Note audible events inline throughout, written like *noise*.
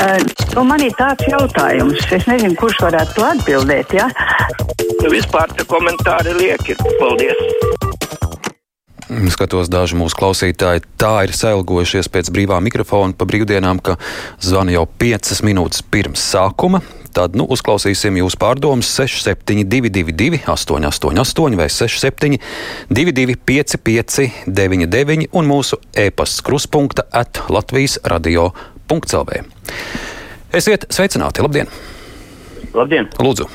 Uh, man ir tāds jautājums, es nezinu, kurš varētu to atbildēt. Ja? Nu, vispār tie komentāri lieki. Paldies! Skatos, daži mūsu klausītāji tā ir sailgojušies pēc brīvā mikrofona pa brīvdienām, ka zvana jau piecas minūtes pirms sākuma. Tad nu, uzklausīsim jūsu pārdomas 6722, 888, vai 672, 559, un mūsu e-pasta kruspunkta at Latvijas radio.clv. Esiet sveicināti! Labdien! Labdien! Lūdzu!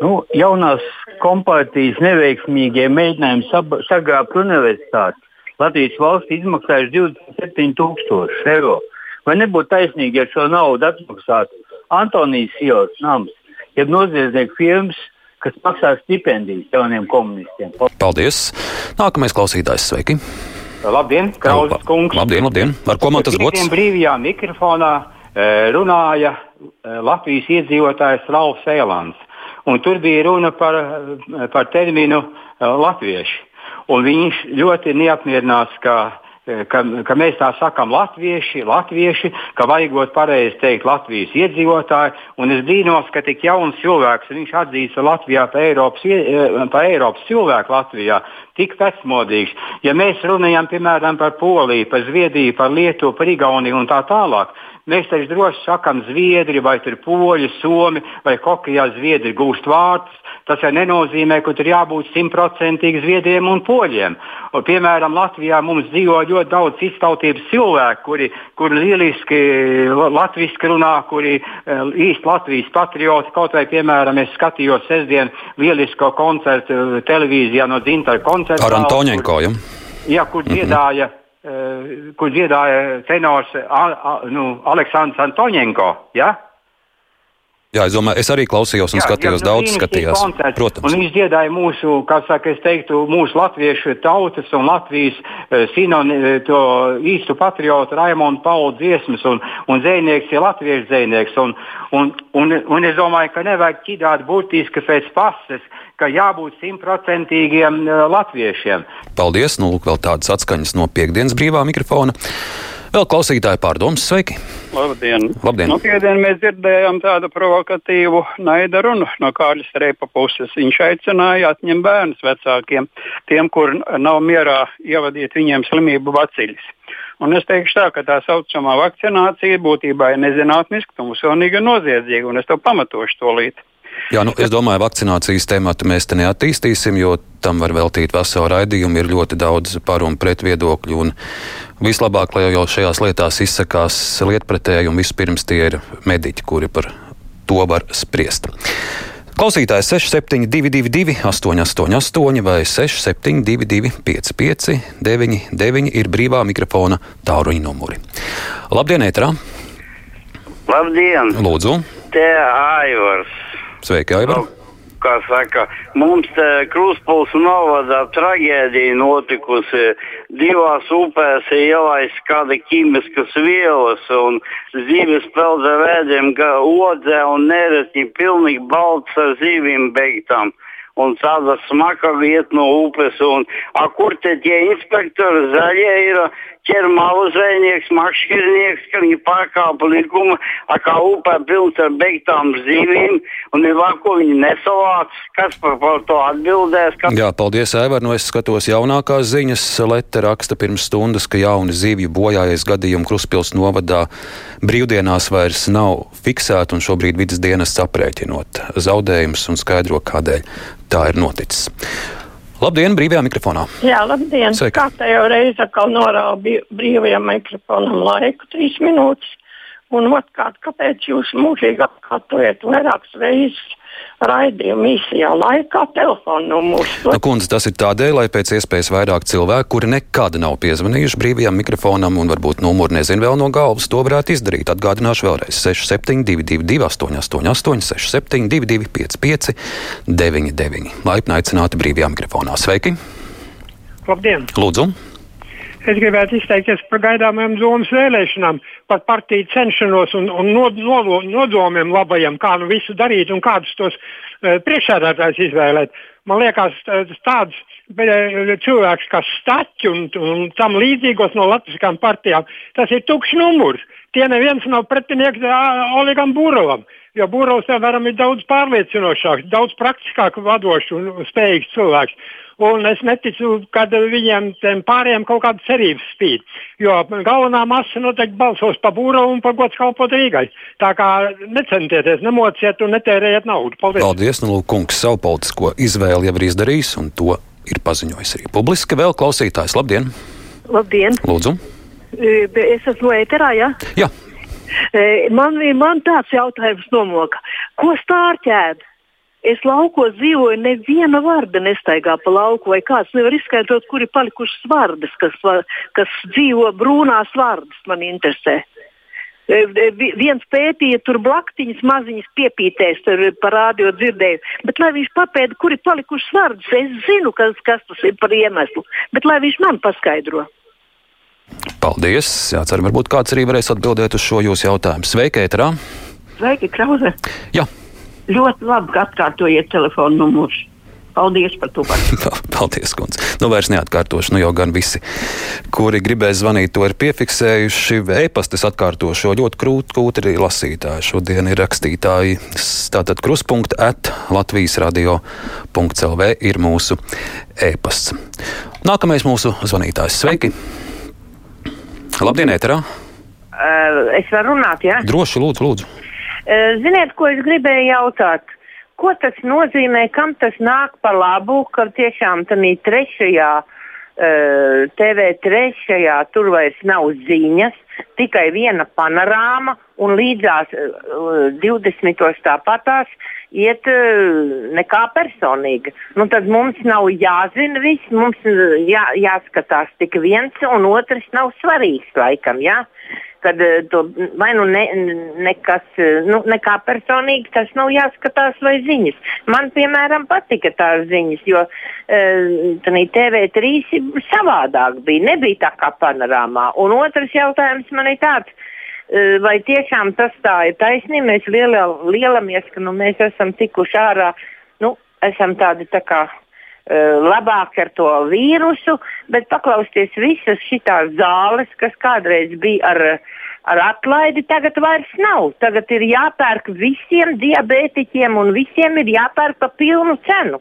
Nu, jaunās kompātijas neveiksmīgie mēģinājumi sagrābt universitāti Latvijas valsts izmaksājuši 27,000 eiro. Vai nebūtu taisnīgi, ja šo naudu atmaksātu Antonijas ielas nams, jeb noziedznieku firmas, kas maksā stipendijas jauniem komunistiem? Paldies! Nākamais klausītājs, sveiki! Labdien, Krauzes kungs! Labdien, labdien! Ar ko man tas gods? Brīvajā mikrofonā runāja Latvijas iedzīvotājs Ralfs Ēlans un tur bija runa par, par terminu latvieši. Un viņš ļoti neapmierinās, ka, ka, ka mēs tā sakām latvieši, latvieši, ka vajagot pareizi teikt Latvijas iedzīvotāji. Un es brīnos, ka tik jauns cilvēks, viņš atzīst Latvijā par Eiropas, pa Eiropas cilvēku Latvijā, tik vecmodīgs. Ja mēs runājam piemēram par Poliju, par Zviedriju, par Lietuvu, par Igauniju un tā tālāk, Mēs taču droši sakām, zviedri vai poļi, somi vai hokeja zviedri gūst vārtus. Tas jau nenozīmē, ka tur jābūt simtprocentīgi zviedriem un poļiem. Un, piemēram, Latvijā mums dzīvo ļoti daudz iztautības cilvēku, kuri, kuri lieliski latviešu runā, kuri eh, īsti Latvijas patrioti. Kaut vai, piemēram, es skatījos sestdien lielisko koncertu televīzijā no Zintra koncerta. Ar Antoņenko, ja? Jā, kur dziedāja. Mm -hmm Eh, kur dziedāja tenors nu, Aleksandrs Antoņenko. Ja? Jā, es domāju, es arī klausījos un jā, skatījos, jā, daudz skatījās. Koncerts, protams. Un viņš dziedāja mūsu, kā saka, es teiktu, mūsu latviešu tautas un Latvijas uh, sinoni, to īstu patriotu Raimondu Paulu dziesmas, un, un dzēnieks ir latviešu dzēnieks. Un, un, un, un es domāju, ka nevajag ķidāt burtiski pēc pases, ka jābūt simtprocentīgiem uh, latviešiem. Paldies! Nu, lūk, vēl tādas atskaņas no piekdienas brīvā mikrofona. Vēl klausītāji pārdomas, sveiki! Labdien! Labdien. Nu, piedien mēs dzirdējām tādu provokatīvu naida runu no Kārļa Streipa puses. Viņš aicināja atņemt bērnus vecākiem, tiem, kur nav mierā ievadīt viņiem slimību vaciļus. Un es teikšu tā, ka tā saucamā vakcinācija būtībā ir nezinātniska, pilsonīga un noziedzīga, un es to pamatošu to līdzi. Jā, nu, es domāju, vakcinācijas tēmatu mēs te neattīstīsim, jo tam var veltīt veselu raidījumu. Ir ļoti daudz par un pret viedokļu. Un vislabāk, lai jau šajās lietās izsakās lietpratēji, un vispirms tie ir mediķi, kuri par to var spriest. Klausītājs 6722, 888, vai 672, 559, ir brīvā mikrofona tāluņa numuri. Labdien, Etrā! Labdien! Lūdzu! Te Aivars! Sveiki, Aivar! Nu, kā saka, mums te Kruspils novadā traģēdija notikusi. Divās upēs ir ielaists kāda ķīmiskas vielas un zivis peldē vēdiem, odzē un nereti pilnīgi balts ar zivīm beigtām un tāda smaka vieta no upes. Un, a, kur te tie inspektori zaļie ir? Ķer malu zvejnieks, makšķirnieks, ka viņi pārkāpa likumu, kā upē pilns ar beigtām zivīm, un ir labi, ko viņi nesavāc. Kas par, par to atbildēs? Kas... Jā, paldies, Evar. Nu, es skatos jaunākās ziņas. Lete raksta pirms stundas, ka jauni zivju bojājies gadījumi Kruspils novadā brīvdienās vairs nav fiksēti, un šobrīd vidas dienas aprēķinot zaudējumus un skaidro, kādēļ tā ir noticis. Labdien, brīvajā mikrofonā. Jā, labdien. Sveiki. Kā te jau reiz atkal norāda brīvajam mikrofonam laiku, trīs minūtes. Un otrkārt, kāpēc jūs mūžīgi atkārtojat vairākas reizes raidījumu īsajā laikā telefonu numurs. Nu, kundze, tas ir tādēļ, lai pēc iespējas vairāk cilvēku, kuri nekad nav piezvanījuši brīvajam mikrofonam un varbūt numuru nezinu vēl no galvas, to varētu izdarīt. Atgādināšu vēlreiz 6722, 888, 672, 55, 99. Laipni aicināti brīvajā mikrofonā. Sveiki! Labdien! Lūdzu! Es gribētu izteikties par gaidāmajām domas vēlēšanām, par partiju cenšanos un, un nod, nod, nodomiem labajiem, kā nu visu darīt un kādus tos uh, priekšsēdētājus izvēlēt. Man liekas, eh, cilvēks, kas staķi un, un tam līdzīgos no latviskām partijām, tas ir tukšs numurs. Tie neviens nav pretinieks Oligam Būrovam. Jo Būrovs, piemēram, ir daudz pārliecinošāks, daudz praktiskāk vadošs un spējīgs cilvēks. Un es neticu, ka viņiem pārējiem kaut kāda cerības spīd. Jo galvenā masa noteikti balsos par Būrovu un par gods kalpot Rīgai. Tā kā necentieties, nemociet un netērējiet naudu. Paldies! Paldies, nu, kungs, savu politisko izvēli jau ir izdarījis un to ir paziņojis arī publiski. Vēl klausītājs, labdien! Labdien! Lūdzu! Es esmu ēterā, ja? Jā. Man, man tāds jautājums nomoka. Ko stārķēda? Es laukos dzīvoju, neviena vārda nestaigā pa lauku, vai kāds nevar izskaidrot, kur ir palikušas vārdas, kas, kas dzīvo brūnās vārdas, man interesē. Viens pētīja tur blaktiņas maziņas piepītēs, tur parādīja dzirdēju, bet lai viņš papēta, kur ir palikušas vārdas, es zinu, kas, kas tas ir par iemeslu, bet lai viņš man paskaidro. Paldies! Jācer, varbūt kāds arī varēs atbildēt uz šo jūsu jautājumu. Sveiki, Eterā! Sveiki, Krause! Jā! Ļoti labi, ka atkārtojiet telefonu numurus. Paldies par to. *laughs* Paldies, kundze. Nu, vairs neatkārtošu. Nu, jau gan visi, kuri gribēja zvanīt, to ir piefiksējuši. E-pastes atkārtošu, jo ļoti krūti kūt arī lasītāji. Šodien ir rakstītāji. Tātad kruspunkta at Latvijas radio.clv ir mūsu e-pasts. Nākamais mūsu zvanītājs. Sveiki! Labdien, Eterā! Es varu runāt, jā? Ja? Droši, lūdzu, lūdzu. Uh, ziniet, ko es gribēju jautāt? Ko tas nozīmē, kam tas nāk par labu, ka tiešām tādā trešajā, uh, TV3, tur vairs nav ziņas, tikai viena panorāma un līdzās uh, 20. tāpatās iet uh, nekā personīga. Nu, tad mums nav jāzina viss, mums jā, jāskatās tik viens, un otrs nav svarīgs laikam. Jā? Kad eh, to vai nu ne, nekas, eh, nu, nekā personīgi tas nav jāskatās vai ziņas. Man, piemēram, patika tās ziņas, jo uh, TV3 savādāk bija, nebija tā kā panorāmā. Un otrs jautājums man ir tāds. Vai tiešām tas tā ir taisnība? Mēs liela, lielamies, ka nu, mēs esam tikuši ārā, nu, esam tādi tā kā labāk ar to vīrusu, bet paklausties visas šīs zāles, kas kādreiz bija ar ar atlaidi tagad vairs nav. Tagad ir jāpērk visiem diabētiķiem un visiem ir jāpērk pa pilnu cenu.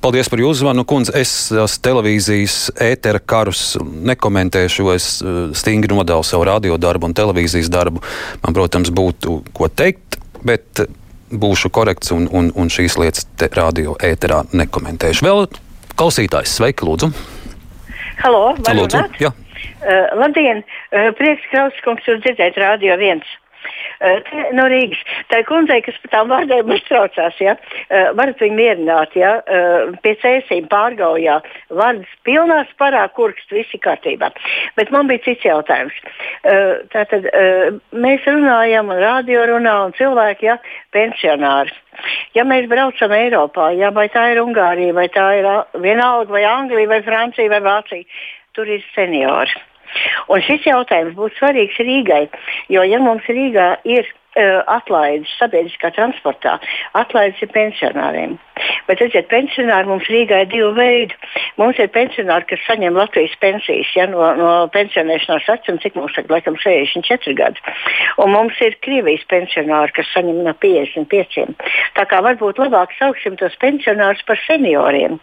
Paldies par jūsu zvanu, kundze. Es televīzijas ētera karus nekomentēšu. Es eh, stingri nodalu savu radiodarbu un televīzijas darbu. Man, protams, būtu ko teikt, bet būšu korekts un, un, un šīs lietas radio ēterā nekomentēšu. Vēl klausītājs, sveiki, lūdzu! Halo, lūdzu! Runāt? Jā. Uh, labdien! Uh, prieks, Krauskungs, jūs dzirdēt Radio 1. Uh, no Rīgas. Tā ir kundzei, kas par tām vārdiem uztraucās. Ja? Uh, varat viņu mierināt, ja? uh, pie cēsīm pārgaujā. Vārds pilnā sparā, kurkst, visi kārtībā. Bet man bija cits jautājums. Tātad mēs runājam, un radio runā, un cilvēki, ja, pensionāri. Ja mēs braucam Eiropā, ja, vai tā ir Ungārija, vai tā ir vienalga, vai Anglija, vai Francija, vai Vācija, tur ir seniori. Un šis jautājums būtu svarīgs Rīgai, jo ja mums Rīgā ir atlaides sabiedriskā transportā, atlaides ir pensionāriem. Bet, redziet, pensionāri mums Rīgā ir divi veidi. Mums ir pensionāri, kas saņem Latvijas pensijas ja, no, no pensionēšanās vecuma, cik mums tagad laikam 64 gadi. Un mums ir Krievijas pensionāri, kas saņem no 55. Tā kā varbūt labāk sauksim tos pensionārus par senioriem.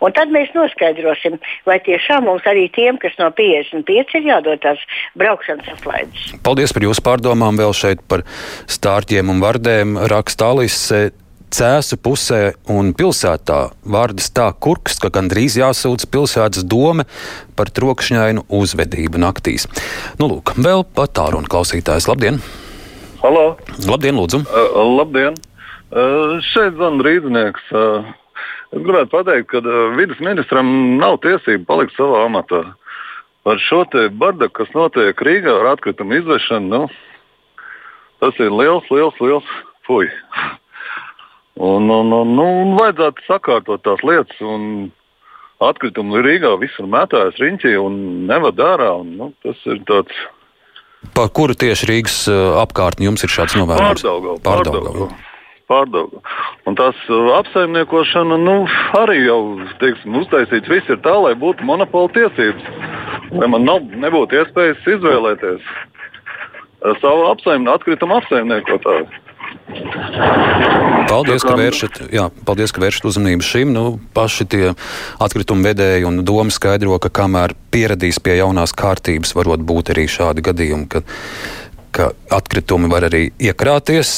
Un tad mēs noskaidrosim, vai tiešām mums arī tiem, kas no 55 ir jādod tās braukšanas atlaides. Paldies par jūsu pārdomām vēl šeit par stārķiem un vardēm. Raksta Alise Cēsu pusē un pilsētā vārdas tā kurks, ka gandrīz jāsūdz pilsētas doma par trokšņainu uzvedību naktīs. Nu, lūk, vēl pat tālu un klausītājs. Labdien! Halo! Labdien, lūdzu! Uh, labdien! Uh, šeit zvan rīznieks. Uh, es gribētu pateikt, ka uh, vidas ministram nav tiesība palikt savā amatā. Par šo te bardaku, kas notiek Rīgā ar atkritumu izvešanu, nu, tas ir liels, liels, liels fuj. Un, un, un, nu, un vajadzētu sakārtot tās lietas. Atkritumi Rīgā visur mētājas riņķī un nevad ārā. Un, nu, tas ir tāds. Par kuru tieši Rīgas uh, apkārtni jums ir šāds novērojums? Pārdaugau. Pārdaugau. pārdaugu. Un tās apsaimniekošana nu, arī jau teiksim, uztaisīts viss ir tā, lai būtu monopola tiesības. Lai man nav, nebūtu iespējas izvēlēties savu apsaimnieku, atkritumu apsaimniekotāju. Paldies, ka vēršat, jā, paldies, ka vēršat uzmanību šim. Nu, paši tie atkritumu vedēji un doma skaidro, ka kamēr pieradīs pie jaunās kārtības, varot būt arī šādi gadījumi, ka, ka atkritumi var arī iekrāties.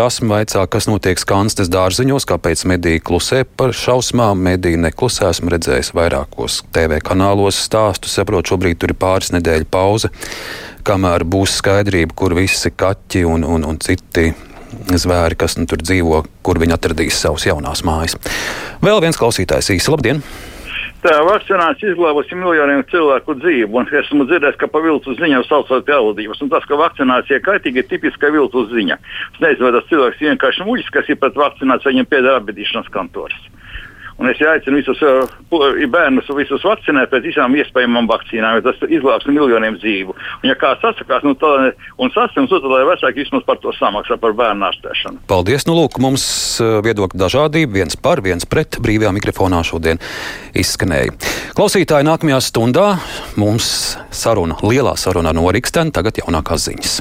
Rasma vaicā, kas notiek skanstes dārziņos, kāpēc mediji klusē par šausmām. Mediji neklusē, esmu redzējis vairākos TV kanālos stāstus. Saprotu, šobrīd tur ir pāris nedēļu pauze, kamēr būs skaidrība, kur visi kaķi un, un, un citi zvēri, kas nu, tur dzīvo, kur viņi atradīs savus jaunās mājas. Vēl viens klausītājs īsi labdien! Tā vakcinācija izglābusi miljoniem cilvēku dzīvību, un esmu dzirdējis, ka pa viltus ziņām saucot pie valdības. Un tas, ka vakcinācija kaitīga, ir tipiska viltus ziņa. Es nezinu, vai tas cilvēks vienkārši muļķis, kas ir pret vakcināciju, viņam pieder apbedīšanas kantors. Un es aicinu visus uh, bērnus visus vakcinēt pēc visām iespējamām vakcīnām, jo tas izglābs miljoniem dzīvu. Un, ja kāds sasakās nu, tā, un sasniedz, tad lai vecāki vismaz par to samaksā par bērnu ārstēšanu. Paldies! Nu, lūk, mums viedokļa dažādība, viens par, viens pret brīvajā mikrofonā šodien izskanēja. Klausītāji, nākamajā stundā mums saruna, lielā saruna no Rīgstena, tagad jaunākās ziņas.